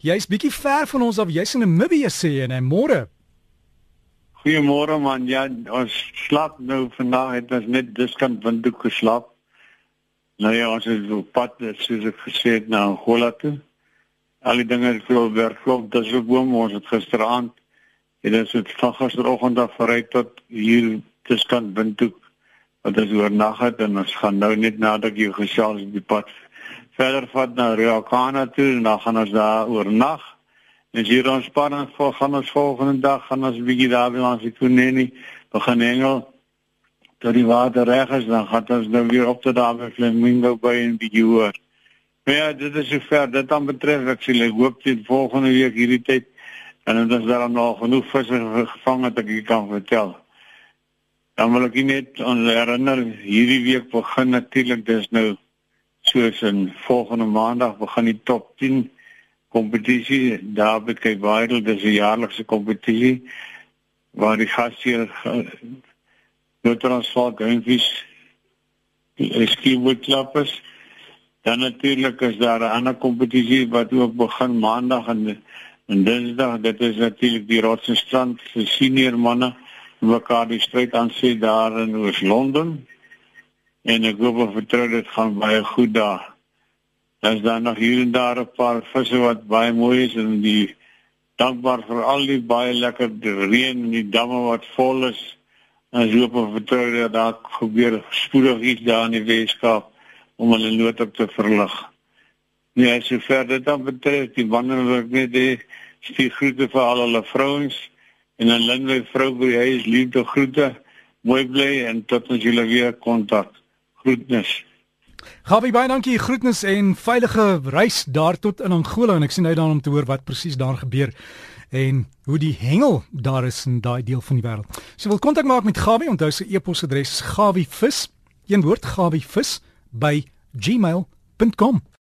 Jy's bietjie ver van ons af. Jy's in Namibië sê en môre. Goeiemôre man. Ja, ons slaap nou vandag het ons net diskant windhoek geslaap. Nou ja, ons is op pad soos ek gesê het na Angola toe. Al die dinge het veel werk klop. Dis ook boom ons het gisteraand dit is van gisteroggend af vooruit tot hier diskant windhoek. Wat is oornag het en ons gaan nou net nadat jy gesels op die pad verder vat na Riakana toe en dan gaan ons daar oornag. En hier ons span voor gaan ons volgende dag gaan ons bietjie daar by langs die Kuneni begin hengel tot die water reg is dan gaan ons nou weer op te daar by Flamingo by en bietjie hoor. Maar ja, dit is sover dit dan betref ek sê ek hoop dit volgende week hierdie tyd en dan is daar nog genoeg visse gevang dat ek kan vertel. Dan wil ek net herinner hierdie week begin natuurlik dis nou soos in volgende maandag begin die top 10 kompetisie daar by Viral dis 'n jaarlikse kompetisie waar die gasheer Noordransval Greenfish skieboot klub is. Dan natuurlik is daar 'n ander kompetisie wat ook begin maandag en en dinsdag. Dit is natuurlik die Rotsstrand se senior manne mekaar die stryd aan sê daar in Oos-London en ek hoop of vertrou dit gaan baie goed daar. Daar's dan nog hier en daar 'n paar visse wat baie mooi is en die dankbaar vir al die baie lekker reën en die damme wat vol is. En ek hoop of vertrou dat daar gebeur spoedig iets daar in die Weskaap om hulle nood op te verlig. Nee, sover dit dan betref, die wanneer wil ek net die stuur groete vir al hulle vrouens en dan Lindley vrou by huis liefde groete. Mooi bly en tot ons julle weer kontak. Groetnis. Gabi baie dankie. Groetnis en veilige reis daar tot in Angola en ek sien uit daarna om te hoor wat presies daar gebeur en hoe die hengel daar is in daai deel van die wêreld. So wil kontak maak met Gabi. Onthou sy e-posadres is gabivis, een woord gabivis by gmail.com.